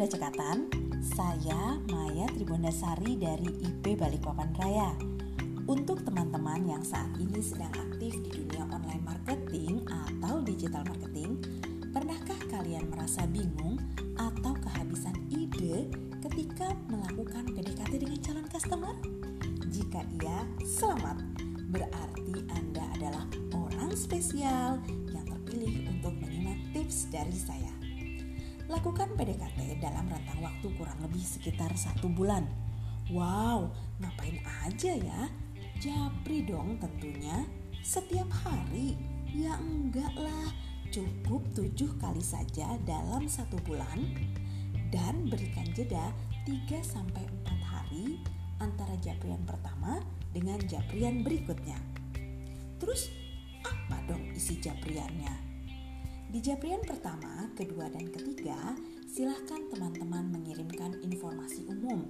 Bunda Cekatan, saya Maya Tribundasari dari IP Balikpapan Raya. Untuk teman-teman yang saat ini sedang aktif di dunia online marketing atau digital marketing, pernahkah kalian merasa bingung atau kehabisan ide ketika melakukan PDKT dengan calon customer? Jika iya, selamat. Berarti Anda adalah orang spesial yang terpilih untuk menyimak tips dari saya. Lakukan PDKT dalam rentang waktu kurang lebih sekitar satu bulan. Wow, ngapain aja ya? Japri dong tentunya. Setiap hari? Ya enggak lah, cukup tujuh kali saja dalam satu bulan. Dan berikan jeda 3-4 hari antara japrian pertama dengan japrian berikutnya. Terus apa dong isi japriannya? Di japrian pertama, kedua, dan ketiga, silahkan teman-teman mengirimkan informasi umum.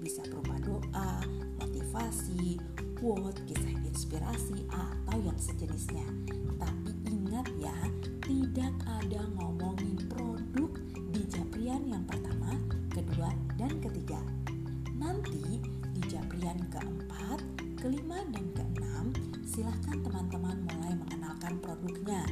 Bisa berupa doa, motivasi, quote, kisah inspirasi, atau yang sejenisnya. Tapi ingat ya, tidak ada ngomongin produk di japrian yang pertama, kedua, dan ketiga. Nanti di japrian keempat, kelima, dan keenam, silahkan teman-teman mulai mengenalkan produknya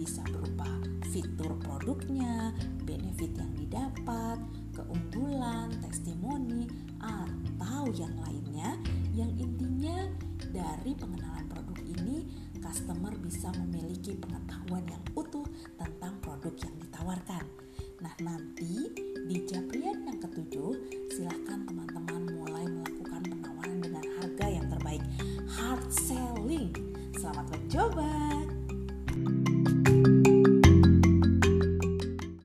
bisa berupa fitur produknya, benefit yang didapat, keunggulan, testimoni, atau yang lainnya yang intinya dari pengenalan produk ini customer bisa memiliki pengetahuan yang utuh tentang produk yang ditawarkan. Nah, nanti di Japrian yang ketujuh, silahkan teman-teman mulai melakukan penawaran dengan harga yang terbaik. Hard selling. Selamat mencoba.